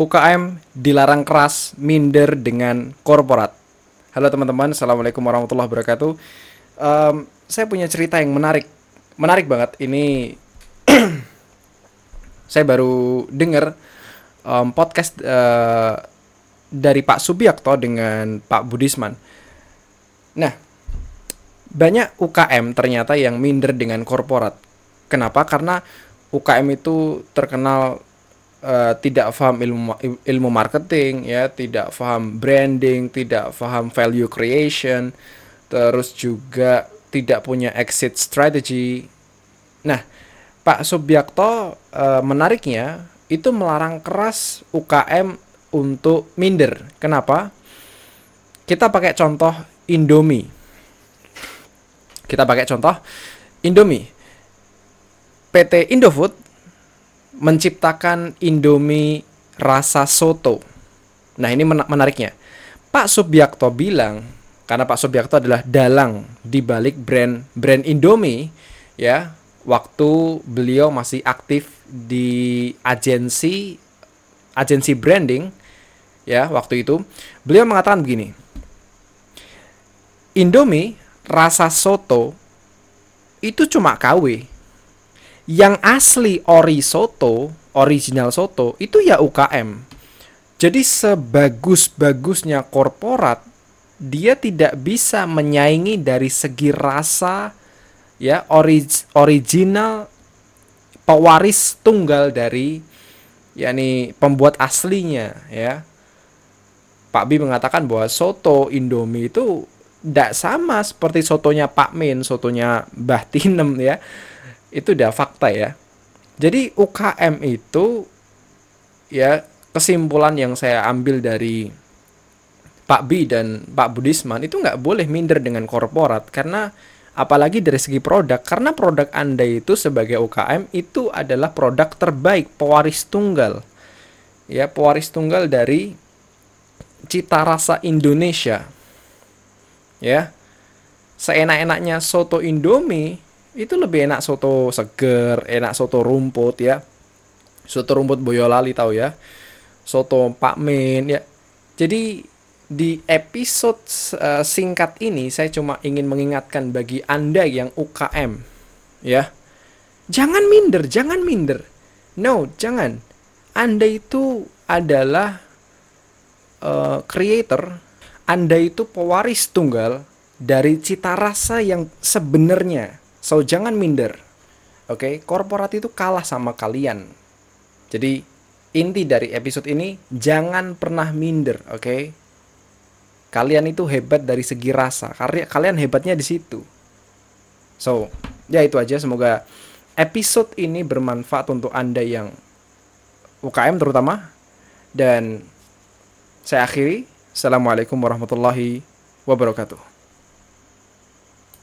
UKM dilarang keras minder dengan korporat. Halo teman-teman, assalamualaikum warahmatullahi wabarakatuh. Um, saya punya cerita yang menarik, menarik banget. Ini saya baru dengar um, podcast uh, dari Pak Subiakto dengan Pak Budisman. Nah, banyak UKM ternyata yang minder dengan korporat. Kenapa? Karena UKM itu terkenal uh, tidak paham ilmu ilmu marketing ya tidak paham branding tidak paham value creation terus juga tidak punya exit strategy. Nah Pak Subiakto uh, menariknya itu melarang keras UKM untuk minder. Kenapa? Kita pakai contoh Indomie. Kita pakai contoh Indomie. PT Indofood menciptakan Indomie rasa soto. Nah, ini menariknya. Pak Subiakto bilang karena Pak Subiakto adalah dalang di balik brand brand Indomie ya, waktu beliau masih aktif di agensi agensi branding ya, waktu itu beliau mengatakan begini. Indomie rasa soto itu cuma KW yang asli ori soto, original soto itu ya UKM. Jadi sebagus-bagusnya korporat dia tidak bisa menyaingi dari segi rasa ya orig original pewaris tunggal dari yakni pembuat aslinya ya. Pak Bi mengatakan bahwa soto Indomie itu tidak sama seperti sotonya Pak Min, sotonya Mbah Tinem ya itu udah fakta ya. Jadi UKM itu ya kesimpulan yang saya ambil dari Pak Bi dan Pak Budisman itu nggak boleh minder dengan korporat. Karena apalagi dari segi produk karena produk Anda itu sebagai UKM itu adalah produk terbaik pewaris tunggal. Ya pewaris tunggal dari cita rasa Indonesia. Ya seenak-enaknya soto Indomie itu lebih enak soto seger, enak soto rumput ya. Soto rumput Boyolali tahu ya. Soto Pak Min ya. Jadi di episode uh, singkat ini saya cuma ingin mengingatkan bagi Anda yang UKM ya. Jangan minder, jangan minder. No, jangan. Anda itu adalah uh, creator, Anda itu pewaris tunggal dari cita rasa yang sebenarnya So jangan minder. Oke, okay? korporat itu kalah sama kalian. Jadi inti dari episode ini jangan pernah minder, oke? Okay? Kalian itu hebat dari segi rasa. Kalian hebatnya di situ. So, ya itu aja semoga episode ini bermanfaat untuk Anda yang UKM terutama dan saya akhiri. Assalamualaikum warahmatullahi wabarakatuh.